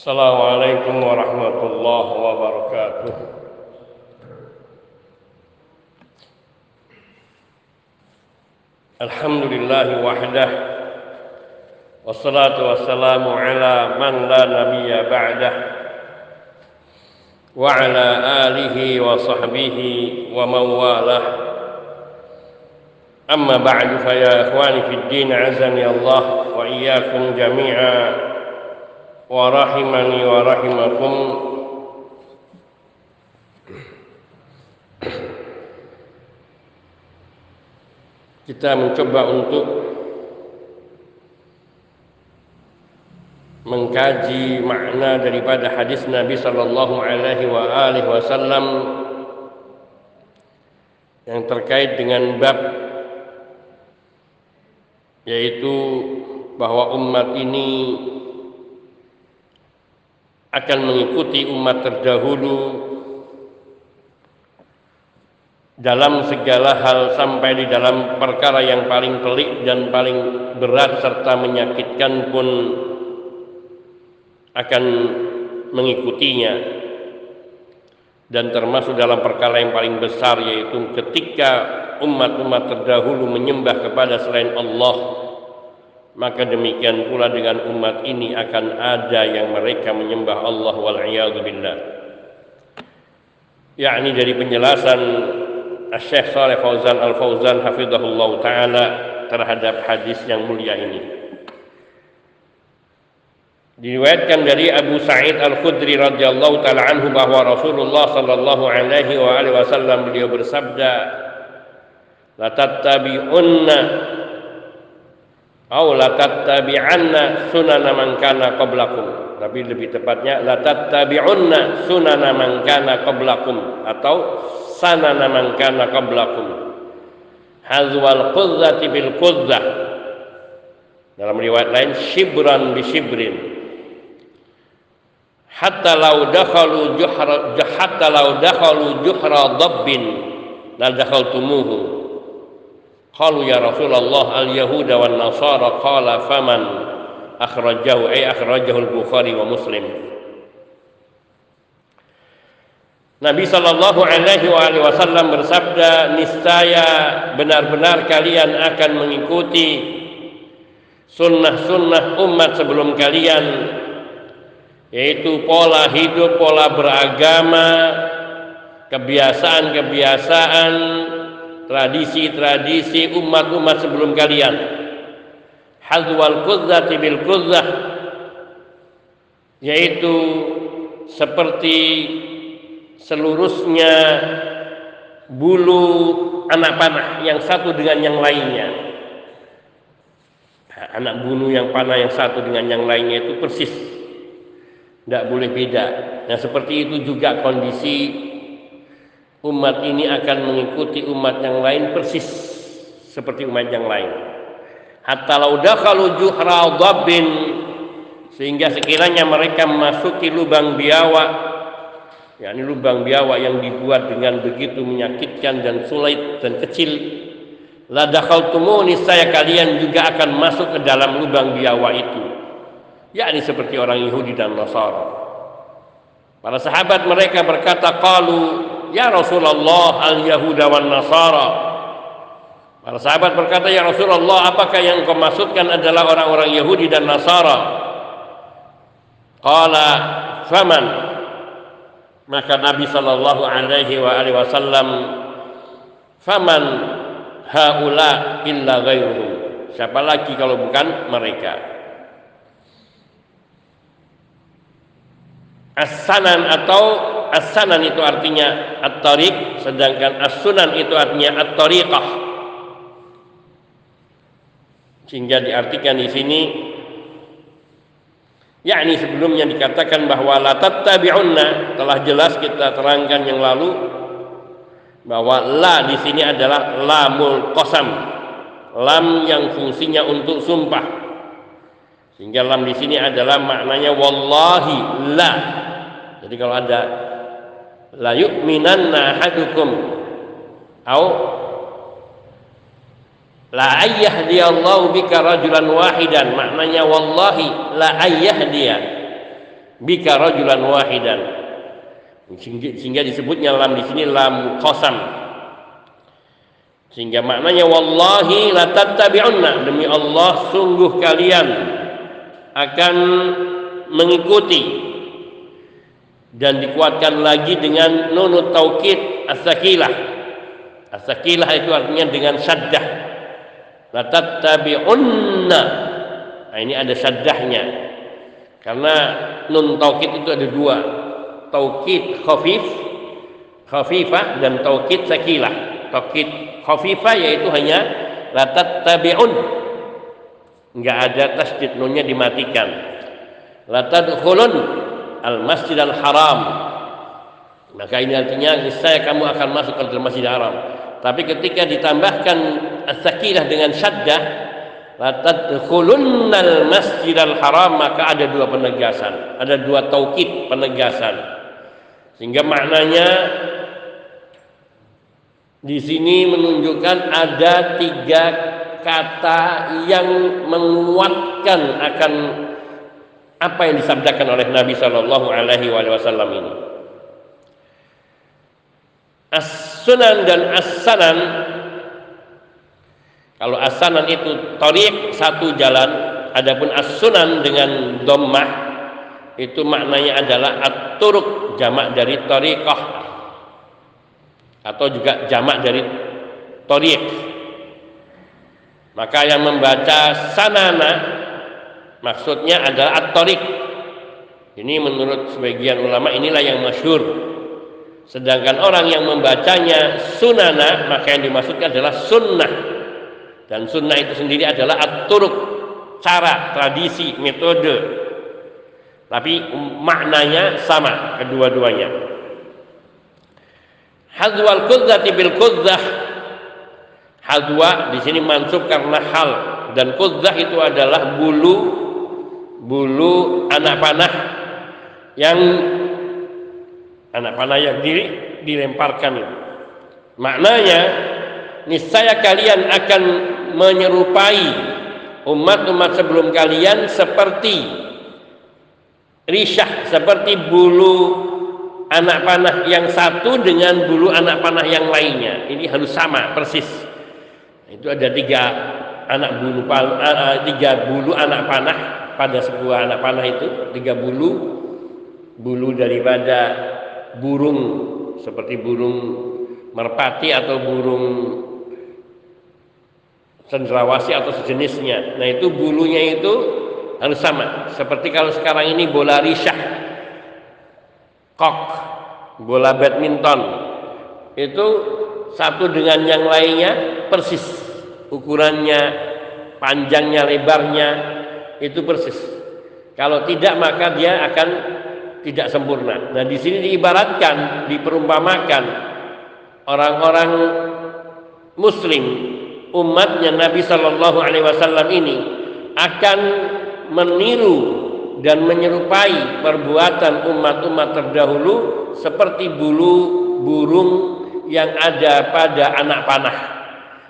السلام عليكم ورحمة الله وبركاته الحمد لله وحده والصلاة والسلام على من لا نبي بعده وعلى آله وصحبه ومن والاه أما بعد فيا إخواني في الدين عزني الله وإياكم جميعا ورحمني ورحمكم kita mencoba untuk mengkaji makna daripada hadis Nabi sallallahu alaihi wasallam yang terkait dengan bab yaitu bahwa umat ini akan mengikuti umat terdahulu dalam segala hal sampai di dalam perkara yang paling pelik dan paling berat serta menyakitkan pun akan mengikutinya. Dan termasuk dalam perkara yang paling besar yaitu ketika umat-umat terdahulu menyembah kepada selain Allah maka demikian pula dengan umat ini akan ada yang mereka menyembah Allah wal billah. Yakni dari penjelasan Syekh Saleh Fauzan Al Fauzan hafizahullah taala terhadap hadis yang mulia ini. Diriwayatkan dari Abu Sa'id Al-Khudri radhiyallahu taala anhu bahwa Rasulullah sallallahu alaihi wa alihi wasallam beliau bersabda La tattabi'unna Au la tattabi'anna sunana man kana qablakum. Tapi lebih tepatnya La tattabi'unna sunana man kana qablakum. Atau sanana man kana qablakum. Hazwal qudzati bil qudzah Dalam riwayat lain Shibran bi shibrin. Hatta law dakhalu juhra hatta law dakhalu juhra dabbin la dakhaltumuhu qalu ya rasulullah al yahuda wan nasara qala faman akhrajahu ay akhrajahu al bukhari wa muslim. Nabi Shallallahu Alaihi Wasallam bersabda, niscaya benar-benar kalian akan mengikuti sunnah-sunnah umat sebelum kalian yaitu pola hidup, pola beragama, kebiasaan-kebiasaan, tradisi-tradisi umat-umat sebelum kalian. Hazwal kudzati bil kudzah yaitu seperti seluruhnya bulu anak panah yang satu dengan yang lainnya. Anak bulu yang panah yang satu dengan yang lainnya itu persis tidak boleh beda. Nah seperti itu juga kondisi umat ini akan mengikuti umat yang lain persis seperti umat yang lain. Hatta laudah kalau juhra sehingga sekiranya mereka memasuki lubang biawak yakni lubang biawak yang dibuat dengan begitu menyakitkan dan sulit dan kecil la dakhaltumuni saya kalian juga akan masuk ke dalam lubang biawak itu yakni seperti orang Yahudi dan Nasara. Para sahabat mereka berkata, "Qalu ya Rasulullah al-Yahuda wan Nasara." Para sahabat berkata, "Ya Rasulullah, apakah yang kau maksudkan adalah orang-orang Yahudi dan Nasara?" Qala, "Faman?" Maka Nabi sallallahu alaihi wa alihi wasallam, "Faman haula illa ghairuhum?" Siapa lagi kalau bukan mereka? As-sanan atau as-sanan itu artinya at-tariq sedangkan as-sunan itu artinya at-tariqah. Sehingga diartikan di sini yakni sebelumnya dikatakan bahwa la tattabi'unna telah jelas kita terangkan yang lalu bahwa la di sini adalah lamul qasam. Lam yang fungsinya untuk sumpah. Sehingga lam di sini adalah maknanya wallahi la jadi kalau ada la yu'minanna ahadukum. Au la ayyahdi Allah bika rajulan wahidan. Maknanya wallahi la ayyahdiya bika rajulan wahidan. Sehingga disebutnya lam di sini lam qasam. Sehingga maknanya wallahi la tattabi'unna. Demi Allah sungguh kalian akan mengikuti dan dikuatkan lagi dengan nunut taukid as-sakilah. As-sakilah itu artinya dengan syaddah. La tattabi'unna nah ini ada syaddahnya. Karena nun taukid itu ada dua. Taukid khafif khafifah dan taukid sakilah. Taukid khafifah yaitu hanya la tattabi'un enggak ada tasdid nunnya dimatikan. La tadkhulun al masjidal haram maka ini artinya saya kamu akan masuk ke dalam masjid haram. Tapi ketika ditambahkan as-sakinah dengan syaddah la tadkhulunnal masjidal haram maka ada dua penegasan. Ada dua taukid penegasan. Sehingga maknanya di sini menunjukkan ada tiga kata yang menguatkan akan apa yang disabdakan oleh Nabi Shallallahu Alaihi Wasallam ini. As-sunan dan as-sanan kalau as-sanan itu tariq satu jalan, adapun as-sunan dengan dhammah itu maknanya adalah at-turuq jamak dari tariqah atau juga jamak dari tariq maka yang membaca sanana maksudnya adalah at-tariq. Ini menurut sebagian ulama inilah yang masyhur. Sedangkan orang yang membacanya sunana maka yang dimaksudkan adalah sunnah. Dan sunnah itu sendiri adalah at-turuq cara, tradisi, metode. Tapi maknanya sama kedua-duanya. Hadwal kudzati bil kudzah. Hadwa di sini mansub karena hal dan kudzah itu adalah bulu bulu anak panah yang anak panah yang diri dilemparkan itu. Maknanya niscaya kalian akan menyerupai umat-umat sebelum kalian seperti Rishah seperti bulu anak panah yang satu dengan bulu anak panah yang lainnya. Ini harus sama persis. Itu ada tiga anak bulu tiga bulu anak panah pada sebuah anak panah itu tiga bulu bulu daripada burung seperti burung merpati atau burung cendrawasih atau sejenisnya. Nah itu bulunya itu harus sama. Seperti kalau sekarang ini bola risah, kok, bola badminton, itu satu dengan yang lainnya persis ukurannya, panjangnya, lebarnya itu persis. Kalau tidak maka dia akan tidak sempurna. Nah di sini diibaratkan, diperumpamakan orang-orang Muslim umatnya Nabi Shallallahu Alaihi Wasallam ini akan meniru dan menyerupai perbuatan umat-umat terdahulu seperti bulu burung yang ada pada anak panah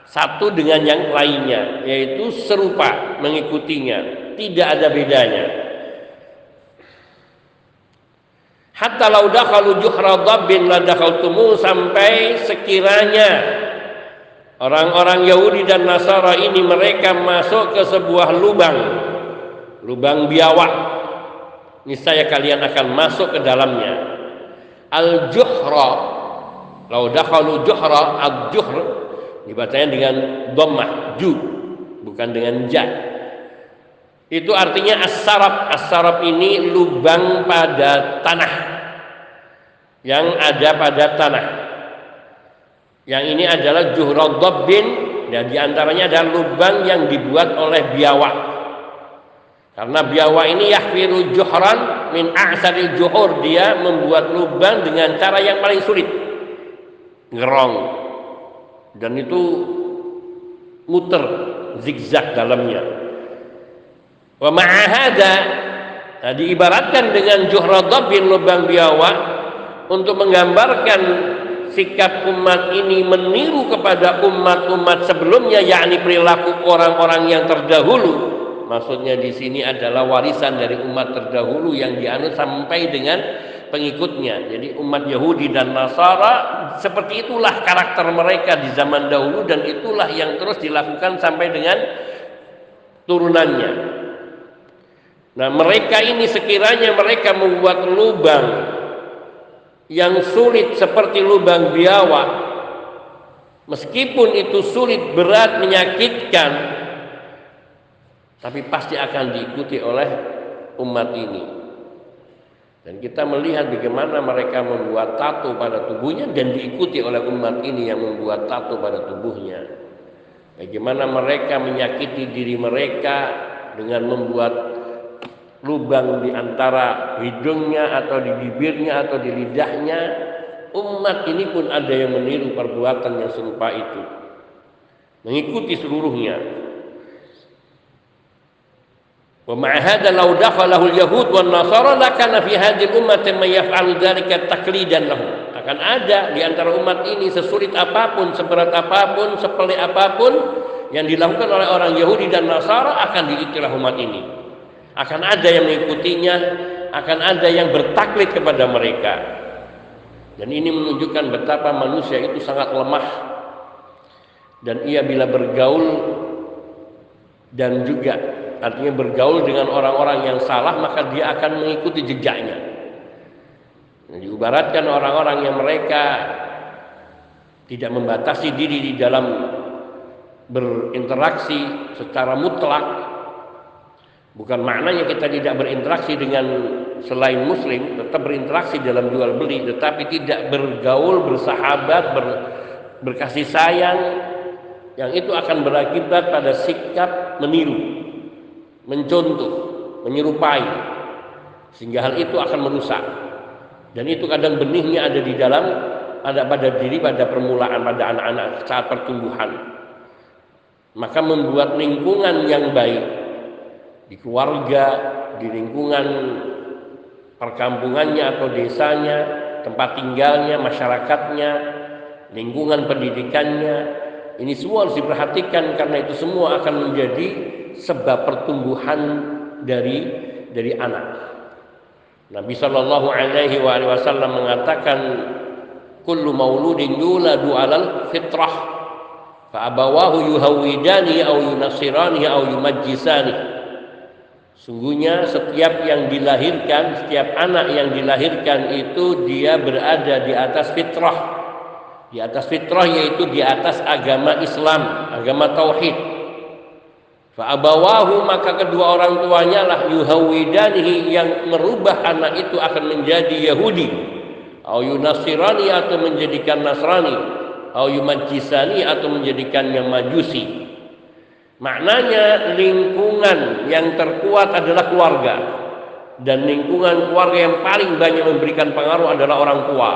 satu dengan yang lainnya yaitu serupa mengikutinya tidak ada bedanya. Hatta lau dakhalu juhra dhabbin la dakhaltumu sampai sekiranya orang-orang Yahudi dan Nasara ini mereka masuk ke sebuah lubang lubang biawak. Niscaya kalian akan masuk ke dalamnya. Al juhra lau dakhalu juhra al juhr dibacanya dengan dhammah ju bukan dengan ja itu artinya as-sarab ini lubang pada tanah yang ada pada tanah yang ini adalah juhra dhabbin dan di antaranya adalah lubang yang dibuat oleh biawak karena biawa ini yahfiru juhran min a'saril juhur. Dia membuat lubang dengan cara yang paling sulit. Ngerong. Dan itu muter zigzag dalamnya. Wa ma'ahada nah, diibaratkan dengan bin lubang biawa untuk menggambarkan sikap umat ini meniru kepada umat-umat sebelumnya yakni perilaku orang-orang yang terdahulu Maksudnya di sini adalah warisan dari umat terdahulu yang dianut sampai dengan pengikutnya. Jadi umat Yahudi dan Nasara seperti itulah karakter mereka di zaman dahulu dan itulah yang terus dilakukan sampai dengan turunannya. Nah, mereka ini sekiranya mereka membuat lubang yang sulit seperti lubang biawak, meskipun itu sulit, berat, menyakitkan, tapi pasti akan diikuti oleh umat ini. Dan kita melihat bagaimana mereka membuat tato pada tubuhnya dan diikuti oleh umat ini yang membuat tato pada tubuhnya. Bagaimana mereka menyakiti diri mereka dengan membuat lubang di antara hidungnya atau di bibirnya atau di lidahnya umat ini pun ada yang meniru perbuatan yang serupa itu. Mengikuti seluruhnya. Wa ma'ahada law dakhalahu al-yahud wan nasara lakana fi hadhihi ummati man yaf'alu dhalika taklidan lahu. Akan ada di antara umat ini sesulit apa pun seberat apa pun sepele apa pun yang dilakukan oleh orang Yahudi dan Nasara akan diikuti umat ini. Akan ada yang mengikutinya, akan ada yang bertaklid kepada mereka. Dan ini menunjukkan betapa manusia itu sangat lemah dan ia bila bergaul dan juga artinya bergaul dengan orang-orang yang salah maka dia akan mengikuti jejaknya diibaratkan orang-orang yang mereka tidak membatasi diri di dalam berinteraksi secara mutlak bukan maknanya kita tidak berinteraksi dengan selain muslim tetap berinteraksi dalam jual beli tetapi tidak bergaul bersahabat ber, berkasih sayang yang itu akan berakibat pada sikap meniru mencontoh, menyerupai sehingga hal itu akan merusak. Dan itu kadang benihnya ada di dalam ada pada diri pada permulaan pada anak-anak saat pertumbuhan. Maka membuat lingkungan yang baik di keluarga, di lingkungan perkampungannya atau desanya, tempat tinggalnya, masyarakatnya, lingkungan pendidikannya, ini semua harus diperhatikan karena itu semua akan menjadi sebab pertumbuhan dari dari anak. Nabi Shallallahu Alaihi Wasallam mengatakan, "Kullu mauludin yuladu alal fitrah, fa abawahu yuhawidani au yunasirani au yumajjisani." Sungguhnya setiap yang dilahirkan, setiap anak yang dilahirkan itu dia berada di atas fitrah. Di atas fitrah yaitu di atas agama Islam, agama tauhid. Fa'abawahu maka kedua orang tuanya lah yuhawidanihi yang merubah anak itu akan menjadi Yahudi. Au yunasirani atau menjadikan Nasrani. Au yumajisani atau menjadikannya Majusi. Maknanya lingkungan yang terkuat adalah keluarga. Dan lingkungan keluarga yang paling banyak memberikan pengaruh adalah orang tua.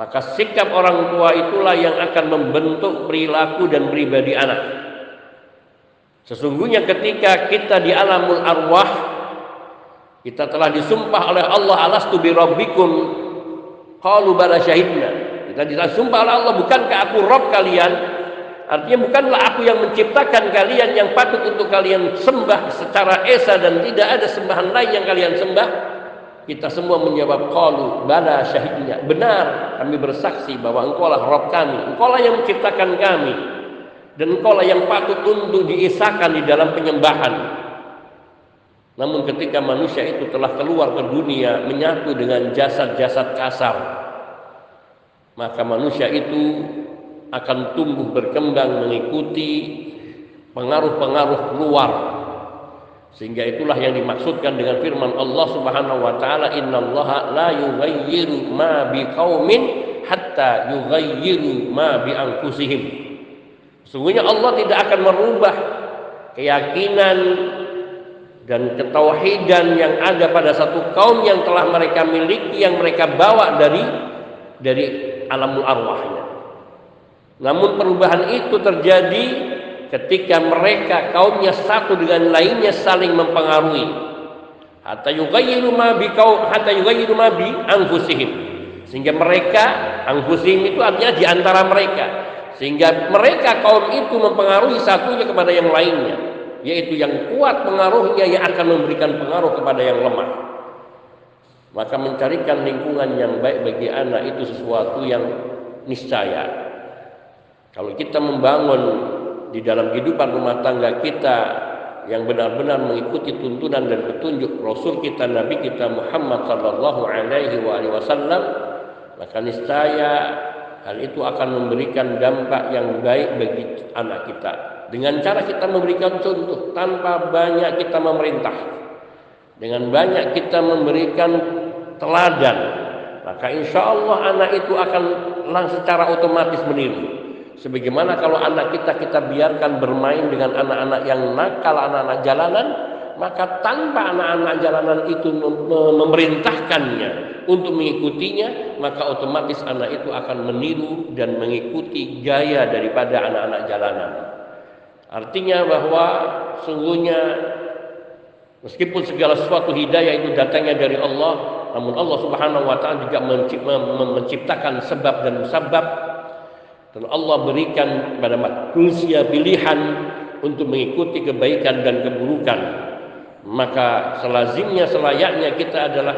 Maka sikap orang tua itulah yang akan membentuk perilaku dan pribadi anak. Sesungguhnya ketika kita di alamul arwah kita telah disumpah oleh Allah alastu bi rabbikum qalu bala syahidna. Kita disumpah oleh Allah bukankah aku Rob kalian? Artinya bukanlah aku yang menciptakan kalian yang patut untuk kalian sembah secara esa dan tidak ada sembahan lain yang kalian sembah. Kita semua menjawab qalu bala syahidna. Benar, kami bersaksi bahwa engkau lah Rob kami. Engkau lah yang menciptakan kami dan engkaulah yang patut untuk diisahkan di dalam penyembahan. Namun ketika manusia itu telah keluar ke dunia menyatu dengan jasad-jasad kasar, maka manusia itu akan tumbuh berkembang mengikuti pengaruh-pengaruh luar sehingga itulah yang dimaksudkan dengan firman Allah Subhanahu wa taala innallaha la yughayyiru ma biqaumin hatta yughayyiru ma bi anfusihim Sungguhnya Allah tidak akan merubah keyakinan dan ketauhidan yang ada pada satu kaum yang telah mereka miliki yang mereka bawa dari dari alamul arwahnya. Namun perubahan itu terjadi ketika mereka kaumnya satu dengan lainnya saling mempengaruhi. Hatta yughayyiru ma bi hatta yughayyiru ma bi anfusihim. Sehingga mereka anfusihim itu artinya di antara mereka sehingga mereka kaum itu mempengaruhi satunya kepada yang lainnya yaitu yang kuat pengaruhnya yang akan memberikan pengaruh kepada yang lemah. Maka mencarikan lingkungan yang baik bagi anak itu sesuatu yang niscaya. Kalau kita membangun di dalam kehidupan rumah tangga kita yang benar-benar mengikuti tuntunan dan petunjuk Rasul kita Nabi kita Muhammad sallallahu alaihi wasallam maka niscaya hal itu akan memberikan dampak yang baik bagi anak kita. Dengan cara kita memberikan contoh tanpa banyak kita memerintah. Dengan banyak kita memberikan teladan maka insya Allah anak itu akan langsung secara otomatis meniru Sebagaimana kalau anak kita kita biarkan bermain dengan anak-anak yang nakal, anak-anak jalanan, maka tanpa anak-anak jalanan itu memerintahkannya untuk mengikutinya, maka otomatis anak itu akan meniru dan mengikuti gaya daripada anak-anak jalanan. Artinya bahwa sungguhnya meskipun segala sesuatu hidayah itu datangnya dari Allah, namun Allah Subhanahu wa taala juga menciptakan sebab dan musabab dan Allah berikan kepada manusia pilihan untuk mengikuti kebaikan dan keburukan. Maka selazimnya selayaknya kita adalah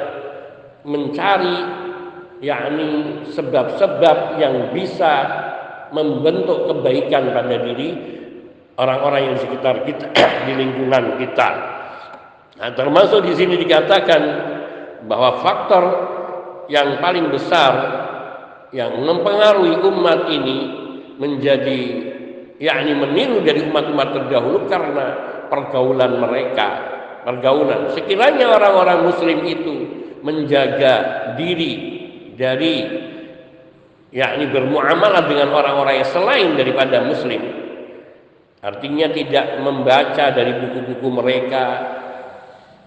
mencari yakni sebab-sebab yang bisa membentuk kebaikan pada diri orang-orang yang sekitar kita di lingkungan kita. Nah, termasuk di sini dikatakan bahwa faktor yang paling besar yang mempengaruhi umat ini menjadi yakni meniru dari umat-umat terdahulu karena pergaulan mereka pergaulan. Sekiranya orang-orang muslim itu menjaga diri dari yakni bermuamalah dengan orang-orang yang selain daripada muslim. Artinya tidak membaca dari buku-buku mereka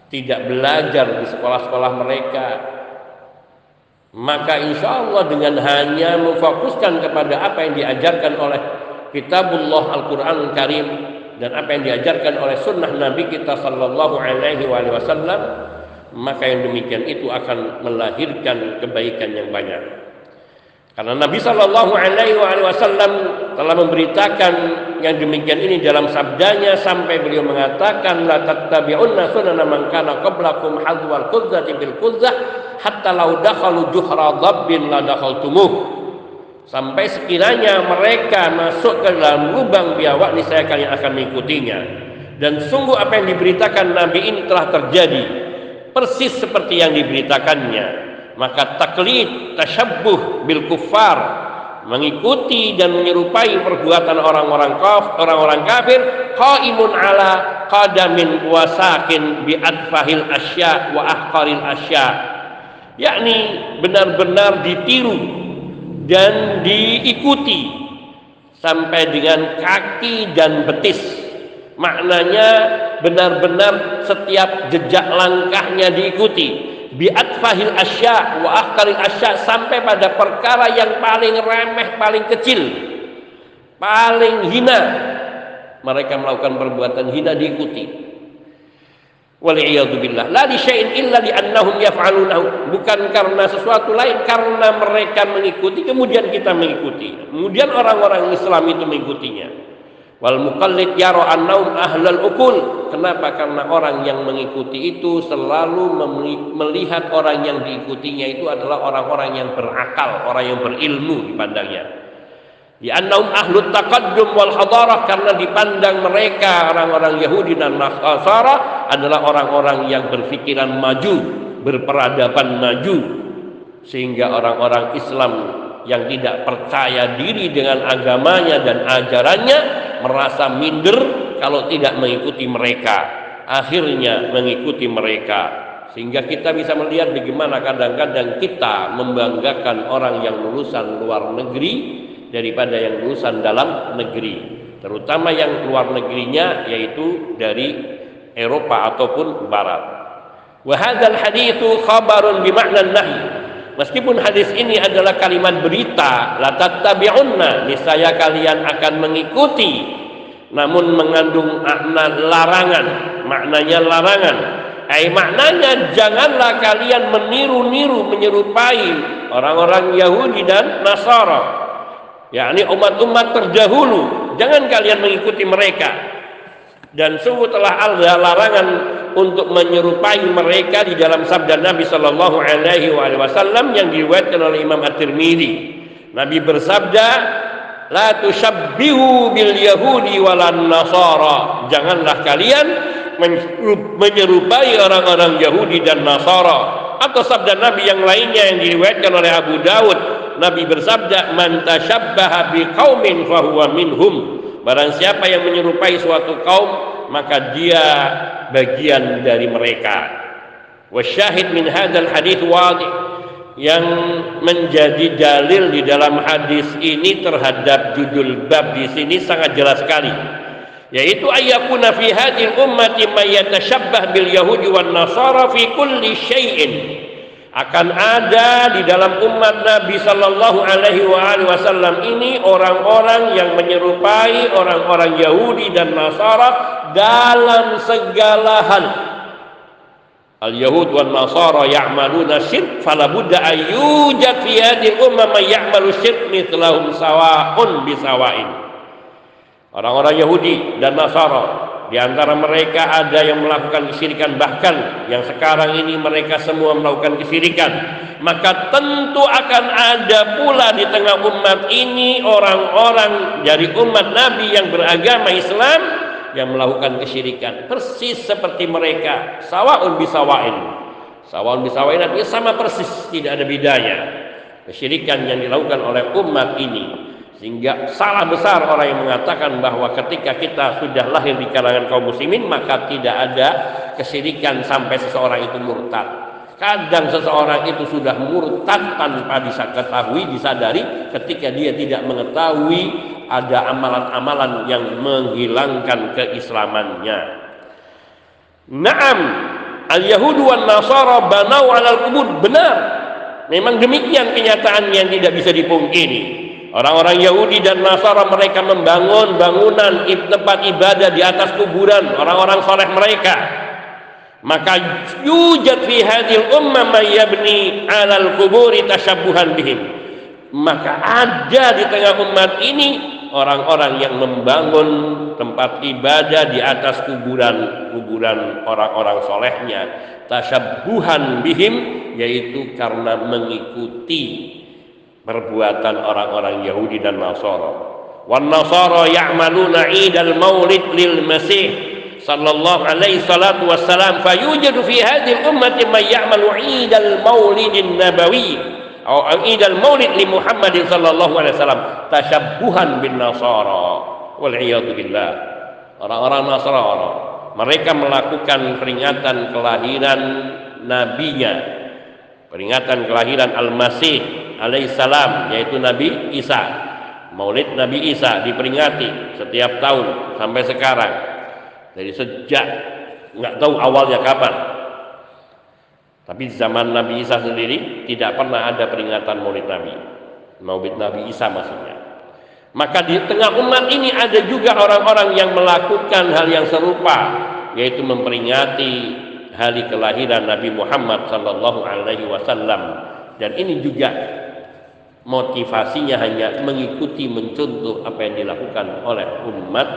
tidak belajar di sekolah-sekolah mereka maka insya Allah dengan hanya memfokuskan kepada apa yang diajarkan oleh kitabullah Al-Quran Karim dan apa yang diajarkan oleh sunnah Nabi kita Sallallahu Alaihi Wasallam maka yang demikian itu akan melahirkan kebaikan yang banyak. Karena Nabi Shallallahu Alaihi Wasallam telah memberitakan yang demikian ini dalam sabdanya sampai beliau mengatakan la tattabi'unna sunana man kana qablakum hadwal qudzati bil hatta law dakhalu juhra dhabbin la dakhaltumuh. Sampai sekiranya mereka masuk ke dalam lubang biawak niscaya kalian akan mengikutinya. Dan sungguh apa yang diberitakan Nabi ini telah terjadi. Persis seperti yang diberitakannya maka taklid tasyabbuh bil kuffar mengikuti dan menyerupai perbuatan orang-orang kaf orang-orang kafir qaimun ala qadamin wasakin bi adfahil asya wa ahqaril asya. Yakni benar-benar ditiru dan diikuti sampai dengan kaki dan betis. Maknanya benar-benar setiap jejak langkahnya diikuti bi'atfahil asya wa ahkaril asya sampai pada perkara yang paling remeh, paling kecil paling hina mereka melakukan perbuatan hina diikuti Waliyadzubillah. La li syai'in illa li annahum yaf'alunahu. Bukan karena sesuatu lain, karena mereka mengikuti, kemudian kita mengikuti. Kemudian orang-orang Islam itu mengikutinya. Wal muqallid yara annaum ahlal ukul. Kenapa? Karena orang yang mengikuti itu selalu melihat orang yang diikutinya itu adalah orang-orang yang berakal, orang yang berilmu dipandangnya. Di annahum ahlut taqaddum wal hadarah karena dipandang mereka orang-orang Yahudi dan Nasara adalah orang-orang yang berpikiran maju, berperadaban maju sehingga orang-orang Islam yang tidak percaya diri dengan agamanya dan ajarannya merasa minder kalau tidak mengikuti mereka akhirnya mengikuti mereka. Sehingga kita bisa melihat bagaimana kadang-kadang kita membanggakan orang yang lulusan luar negeri daripada yang lulusan dalam negeri terutama yang luar negerinya yaitu dari Eropa ataupun Barat. Wa hadzal haditsu khabarun nahi Meskipun hadis ini adalah kalimat berita, la tattabi'unna, niscaya kalian akan mengikuti namun mengandung makna larangan, maknanya larangan. Eh maknanya janganlah kalian meniru-niru menyerupai orang-orang Yahudi dan Nasara. yakni umat-umat terdahulu, jangan kalian mengikuti mereka. Dan sungguh telah ada larangan untuk menyerupai mereka di dalam sabda Nabi Shallallahu Alaihi Wasallam yang diriwayatkan oleh Imam At-Tirmidzi. Nabi bersabda, La tushabbihu bil Yahudi walan Nasara. Janganlah kalian menyerupai orang-orang Yahudi dan Nasara. Atau sabda Nabi yang lainnya yang diriwayatkan oleh Abu Dawud. Nabi bersabda, Man tashabbaha biqaumin fahuwa minhum Barang siapa yang menyerupai suatu kaum maka dia bagian dari mereka. Wasyahid min hadzal hadis wadih. Yang menjadi dalil di dalam hadis ini terhadap judul bab di sini sangat jelas sekali. Yaitu ayyakuna fi hadhil ummati may yatashabbah bil yahudi wan nasara fi kulli syai'in akan ada di dalam umat Nabi Sallallahu Alaihi Wasallam ini orang-orang yang menyerupai orang-orang Yahudi dan Nasara dalam segala hal. Al Yahud wal Nasara ya'maluna syirk fala budda ayyujad fi hadhihi ummah man ya'malu syirk mithlahum sawa'un bisawain. Orang-orang Yahudi dan Nasara di antara mereka ada yang melakukan kesyirikan bahkan yang sekarang ini mereka semua melakukan kesyirikan. Maka tentu akan ada pula di tengah umat ini orang-orang dari umat Nabi yang beragama Islam yang melakukan kesyirikan persis seperti mereka sawaun bisawain. Sawaun bisawain artinya sama persis tidak ada bedanya. Kesyirikan yang dilakukan oleh umat ini sehingga salah besar orang yang mengatakan bahwa ketika kita sudah lahir di kalangan kaum muslimin maka tidak ada kesyirikan sampai seseorang itu murtad. Kadang seseorang itu sudah murtad tanpa bisa ketahui, disadari ketika dia tidak mengetahui ada amalan-amalan yang menghilangkan keislamannya. Naam, al-Yahud wan Nasara banau alal kubur. Benar. Memang demikian kenyataan yang tidak bisa dipungkiri. Orang-orang Yahudi dan Nasara mereka membangun bangunan tempat ibadah di atas kuburan orang-orang soleh mereka. Maka yujad fi hadil ummah may yabni 'alal kuburi tashabbuhan bihim. Maka ada di tengah umat ini orang-orang yang membangun tempat ibadah di atas kuburan kuburan orang-orang solehnya tashabbuhan bihim yaitu karena mengikuti perbuatan orang-orang Yahudi dan Nasara. Wan Nasara ya'maluna 'idal Maulid lil Masih sallallahu alaihi salatu wassalam fayujadu fi hadhihi ummati man ya'malu 'idal Maulid nabawi atau 'idal Maulid li Muhammad sallallahu alaihi wasallam tashabbuhan bin Nasara wal billah. Orang-orang Nasara mereka melakukan peringatan kelahiran nabinya peringatan kelahiran Al-Masih alaihissalam yaitu Nabi Isa. Maulid Nabi Isa diperingati setiap tahun sampai sekarang. Dari sejak nggak tahu awalnya kapan. Tapi zaman Nabi Isa sendiri tidak pernah ada peringatan Maulid Nabi. Maulid Nabi Isa maksudnya. Maka di tengah umat ini ada juga orang-orang yang melakukan hal yang serupa yaitu memperingati hari kelahiran Nabi Muhammad sallallahu alaihi wasallam. Dan ini juga motivasinya hanya mengikuti mencontoh apa yang dilakukan oleh umat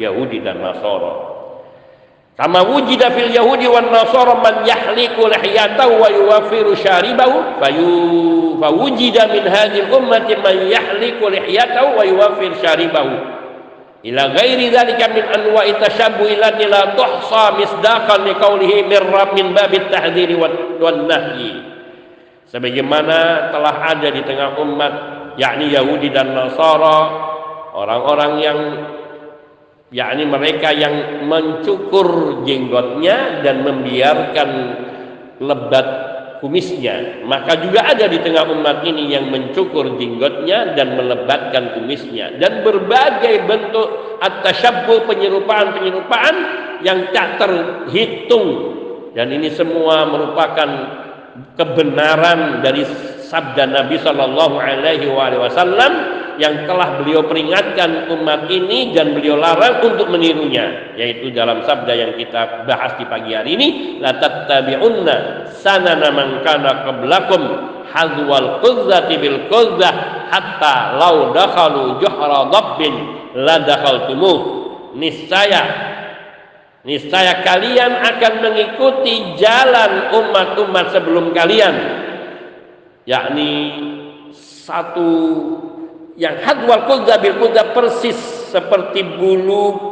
Yahudi dan Nasara. Kama wujida fil Yahudi wan Nasara man yahliku lihiyatahu wa yuwaffiru syaribahu fayu fawujida min hadhihi ummati man yahliku lihiyatahu wa yuwaffir syaribahu ila ghairi dzalika min anwa'i tashabbu illati la tuhsa misdaqan liqaulihi min rabb min babit tahdhiri wan nahyi sebagaimana telah ada di tengah umat yakni Yahudi dan Nasara orang-orang yang yakni mereka yang mencukur jenggotnya dan membiarkan lebat kumisnya. Maka juga ada di tengah umat ini yang mencukur jenggotnya dan melebatkan kumisnya. Dan berbagai bentuk at-tashabbuh penyerupaan-penyerupaan yang tak terhitung. Dan ini semua merupakan kebenaran dari sabda Nabi Shallallahu Alaihi Wasallam yang telah beliau peringatkan umat ini dan beliau larang untuk menirunya yaitu dalam sabda yang kita bahas di pagi hari ini la tattabi'unna sanana man kana qablakum hadwal quzzati bil quzzah hatta law dakhalu juhra dabbin la dakhaltumuh. Niscaya niscaya kalian akan mengikuti jalan umat-umat sebelum kalian. Yakni satu yang hadwal qudza bil qudza persis seperti bulu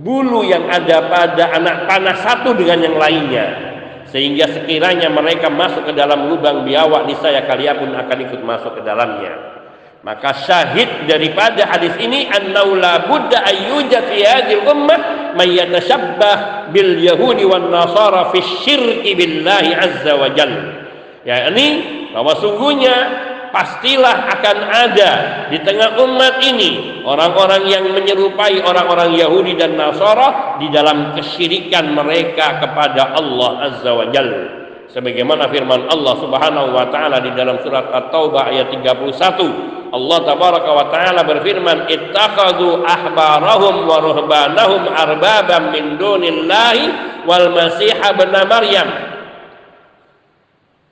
bulu yang ada pada anak panah satu dengan yang lainnya. Sehingga sekiranya mereka masuk ke dalam lubang biawak niscaya kalian pun akan ikut masuk ke dalamnya. Maka syahid daripada hadis ini annau la budda ayyujad fi yatashabbah bil yahudi wan nasara fi syirki billahi azza wa jalla yakni bahwa sungguhnya pastilah akan ada di tengah umat ini orang-orang yang menyerupai orang-orang Yahudi dan Nasara di dalam kesyirikan mereka kepada Allah Azza wa Jalla sebagaimana firman Allah Subhanahu wa taala di dalam surat At-Taubah ayat 31 Allah tabaraka wa taala berfirman ittakhadhu ahbarahum wa ruhbanahum arbaban min dunillahi wal masih ibn maryam.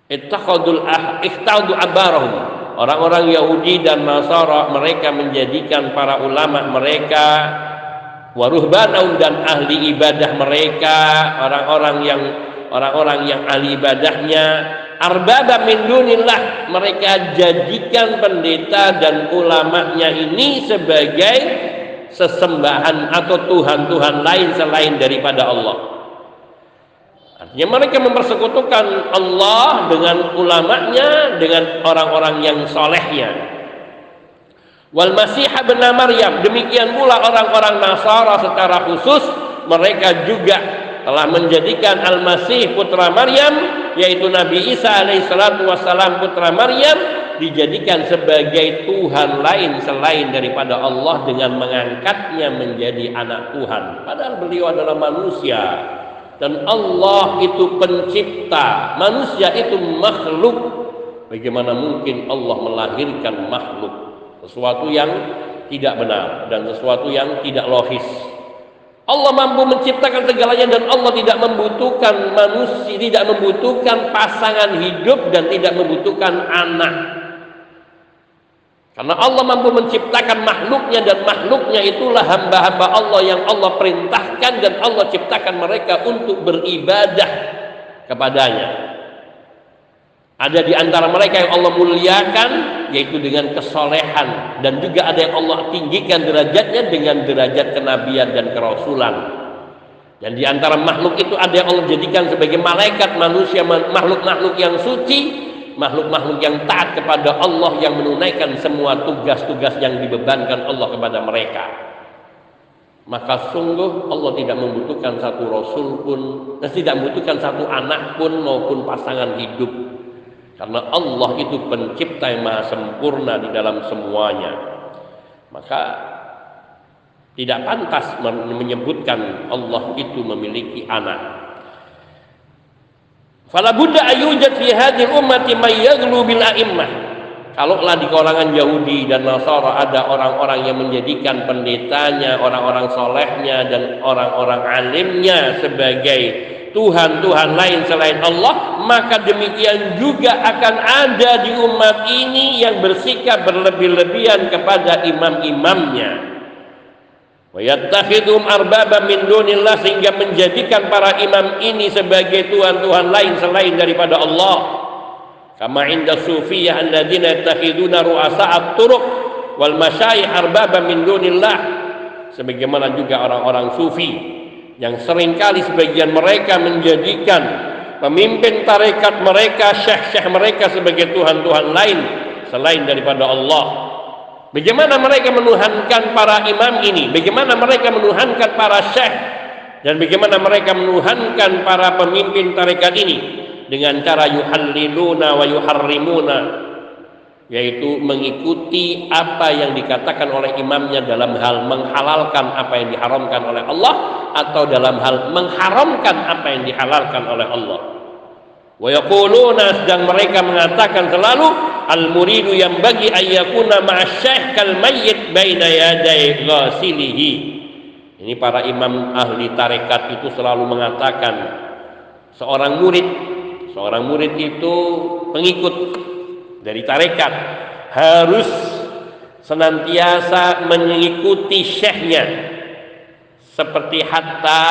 Ittakhadul ah ikhtadu abarahum orang-orang Yahudi dan Nasara mereka menjadikan para ulama mereka waruhbanahum dan ahli ibadah mereka orang-orang yang orang-orang yang ahli ibadahnya arbaba min dunillah mereka jadikan pendeta dan ulamanya ini sebagai sesembahan atau tuhan-tuhan lain selain daripada Allah Artinya mereka mempersekutukan Allah dengan ulamanya, dengan orang-orang yang solehnya. Wal Masih bin Maryam, demikian pula orang-orang Nasara secara khusus, mereka juga telah menjadikan Al-Masih putra Maryam, yaitu Nabi Isa alaihissalatu wassalam putra Maryam, dijadikan sebagai Tuhan lain selain daripada Allah dengan mengangkatnya menjadi anak Tuhan. Padahal beliau adalah manusia. Dan Allah itu pencipta. Manusia itu makhluk. Bagaimana mungkin Allah melahirkan makhluk? Sesuatu yang tidak benar dan sesuatu yang tidak logis Allah mampu menciptakan segalanya dan Allah tidak membutuhkan manusia tidak membutuhkan pasangan hidup dan tidak membutuhkan anak karena Allah mampu menciptakan makhluknya dan makhluknya itulah hamba-hamba Allah yang Allah perintahkan dan Allah ciptakan mereka untuk beribadah kepadanya. Ada di antara mereka yang Allah muliakan yaitu dengan kesolehan. Dan juga ada yang Allah tinggikan derajatnya dengan derajat kenabian dan kerasulan. Dan di antara makhluk itu ada yang Allah jadikan sebagai malaikat manusia makhluk-makhluk yang suci makhluk-makhluk yang taat kepada Allah yang menunaikan semua tugas-tugas yang dibebankan Allah kepada mereka. Maka sungguh Allah tidak membutuhkan satu rasul pun tidak membutuhkan satu anak pun maupun pasangan hidup karena Allah itu pencipta yang maha sempurna di dalam semuanya maka tidak pantas menyebutkan Allah itu memiliki anak Fala budda ayujad fi hadhihi ummati may bil a'immah. Kalaulah di kalangan Yahudi dan Nasara ada orang-orang yang menjadikan pendetanya, orang-orang solehnya dan orang-orang alimnya sebagai Tuhan-Tuhan lain selain Allah, maka demikian juga akan ada di umat ini yang bersikap berlebih-lebihan kepada imam-imamnya Wayattakhidhum arbaba min dunillah sehingga menjadikan para imam ini sebagai tuhan-tuhan lain selain daripada Allah. Kama inda sufiyah alladzina yattakhiduna ru'asa'at turuq wal masyayikh arbaba min dunillah. Sebagaimana juga orang-orang sufi yang sering kali sebagian mereka menjadikan pemimpin tarekat mereka, syekh-syekh mereka sebagai tuhan-tuhan lain selain daripada Allah. Bagaimana mereka menuhankan para imam ini? Bagaimana mereka menuhankan para syekh? Dan bagaimana mereka menuhankan para pemimpin tarekat ini? Dengan cara yuhalliluna wa yuharrimuna yaitu mengikuti apa yang dikatakan oleh imamnya dalam hal menghalalkan apa yang diharamkan oleh Allah atau dalam hal mengharamkan apa yang dihalalkan oleh Allah. Wa yaquluna sedang mereka mengatakan selalu al muridu yang bagi ayyakuna ma'asyekh kal mayyit baina yaday ghasilihi. Ini para imam ahli tarekat itu selalu mengatakan seorang murid, seorang murid itu pengikut dari tarekat harus senantiasa mengikuti syekhnya seperti hatta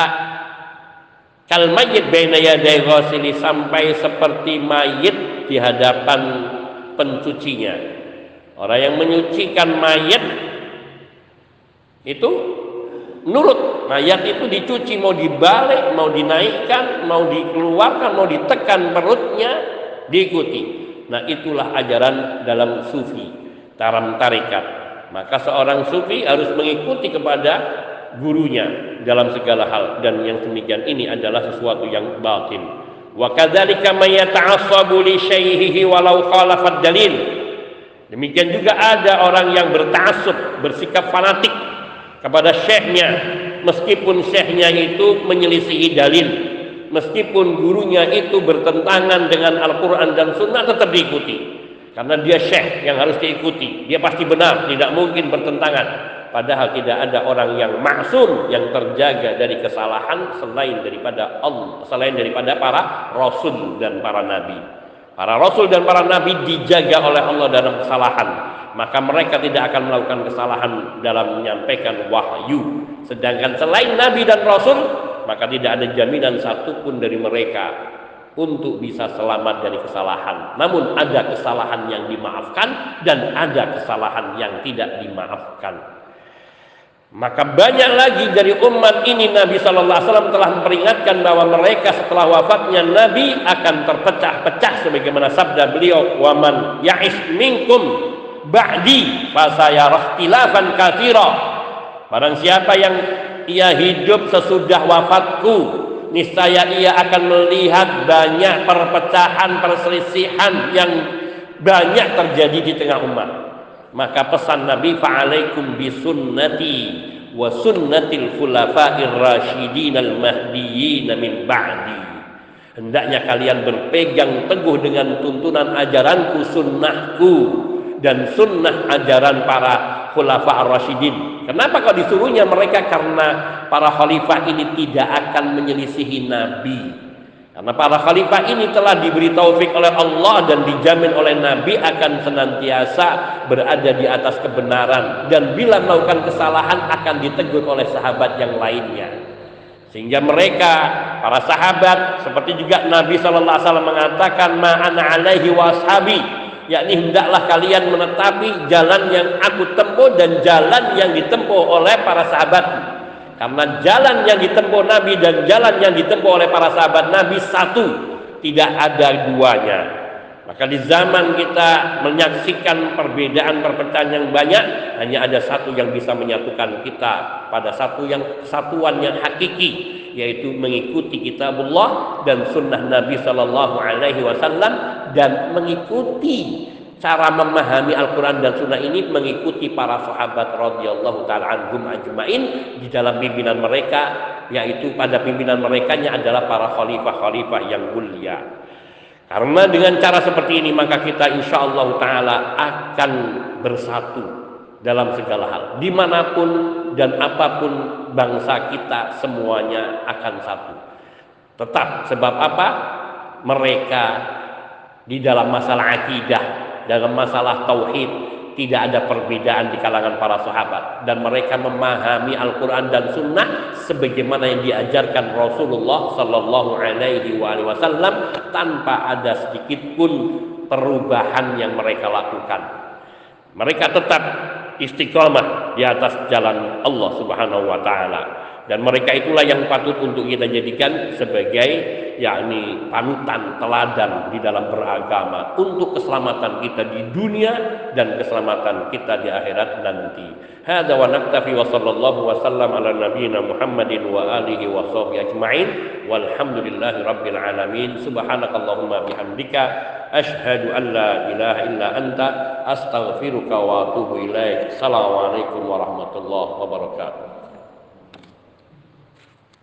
kal mayyit baina yaday ghasili sampai seperti mayit di hadapan pencucinya. Orang yang menyucikan mayat itu nurut. Mayat itu dicuci mau dibalik mau dinaikkan mau dikeluarkan mau ditekan perutnya diikuti. Nah itulah ajaran dalam sufi taram tarikat. Maka seorang sufi harus mengikuti kepada gurunya dalam segala hal. Dan yang demikian ini adalah sesuatu yang batin. Wa kadzalika may yata'assabu li walau khalafat dalil. Demikian juga ada orang yang bertaksub bersikap fanatik kepada syekhnya. Meskipun syekhnya itu menyelisihi dalil. Meskipun gurunya itu bertentangan dengan Al-Quran dan Sunnah tetap diikuti. Karena dia syekh yang harus diikuti. Dia pasti benar tidak mungkin bertentangan padahal tidak ada orang yang maksum yang terjaga dari kesalahan selain daripada Allah selain daripada para rasul dan para nabi para rasul dan para nabi dijaga oleh Allah dalam kesalahan maka mereka tidak akan melakukan kesalahan dalam menyampaikan wahyu sedangkan selain nabi dan rasul maka tidak ada jaminan satupun dari mereka untuk bisa selamat dari kesalahan. Namun ada kesalahan yang dimaafkan dan ada kesalahan yang tidak dimaafkan. Maka banyak lagi dari umat ini Nabi Shallallahu Alaihi Wasallam telah memperingatkan bahwa mereka setelah wafatnya Nabi akan terpecah-pecah sebagaimana sabda beliau waman ya'is minkum ba'di fasayarah tilafan kathira barang siapa yang ia hidup sesudah wafatku niscaya ia akan melihat banyak perpecahan perselisihan yang banyak terjadi di tengah umat maka pesan Nabi fa'alaikum bisunnati wa sunnatil khulafa'ir rasyidin al mahdiyyin min ba'di. Hendaknya kalian berpegang teguh dengan tuntunan ajaranku sunnahku dan sunnah ajaran para khulafa ar-rasyidin kenapa kok disuruhnya mereka? Karena para khalifah ini tidak akan menyelisihi nabi karena para khalifah ini telah diberi taufik oleh Allah dan dijamin oleh Nabi akan senantiasa berada di atas kebenaran. Dan bila melakukan kesalahan akan ditegur oleh sahabat yang lainnya. Sehingga mereka para sahabat seperti juga Nabi sallallahu alaihi wasallam mengatakan ma'ana alaihi washabi yakni hendaklah kalian menetapi jalan yang aku tempuh dan jalan yang ditempuh oleh para sahabat karena jalan yang ditempuh Nabi dan jalan yang ditempuh oleh para sahabat Nabi satu, tidak ada duanya. Maka di zaman kita menyaksikan perbedaan perpecahan yang banyak, hanya ada satu yang bisa menyatukan kita pada satu yang satuan yang hakiki, yaitu mengikuti kitabullah dan sunnah Nabi Shallallahu Alaihi Wasallam dan mengikuti cara memahami Al-Quran dan Sunnah ini mengikuti para sahabat radhiyallahu taala anhum ajmain di dalam pimpinan mereka yaitu pada pimpinan mereka adalah para khalifah-khalifah yang mulia. Karena dengan cara seperti ini maka kita insya Allah taala akan bersatu dalam segala hal. Di mana pun dan apa pun bangsa kita semuanya akan satu. Tetap sebab apa? Mereka di dalam masalah akidah dalam masalah tauhid tidak ada perbedaan di kalangan para sahabat dan mereka memahami Al-Quran dan Sunnah sebagaimana yang diajarkan Rasulullah Sallallahu Alaihi Wasallam tanpa ada sedikit pun perubahan yang mereka lakukan. Mereka tetap istiqomah di atas jalan Allah Subhanahu Wa Taala dan mereka itulah yang patut untuk kita jadikan sebagai yakni panutan teladan di dalam beragama untuk keselamatan kita di dunia dan keselamatan kita di akhirat nanti. Hada wa naktafi wa sallallahu wa sallam ala nabiyyina Muhammadin wa alihi wa sahbihi ajma'in walhamdulillahi rabbil alamin subhanakallahumma bihamdika ashhadu an la ilaha illa anta astaghfiruka wa atubu ilaik. Assalamualaikum warahmatullahi wabarakatuh.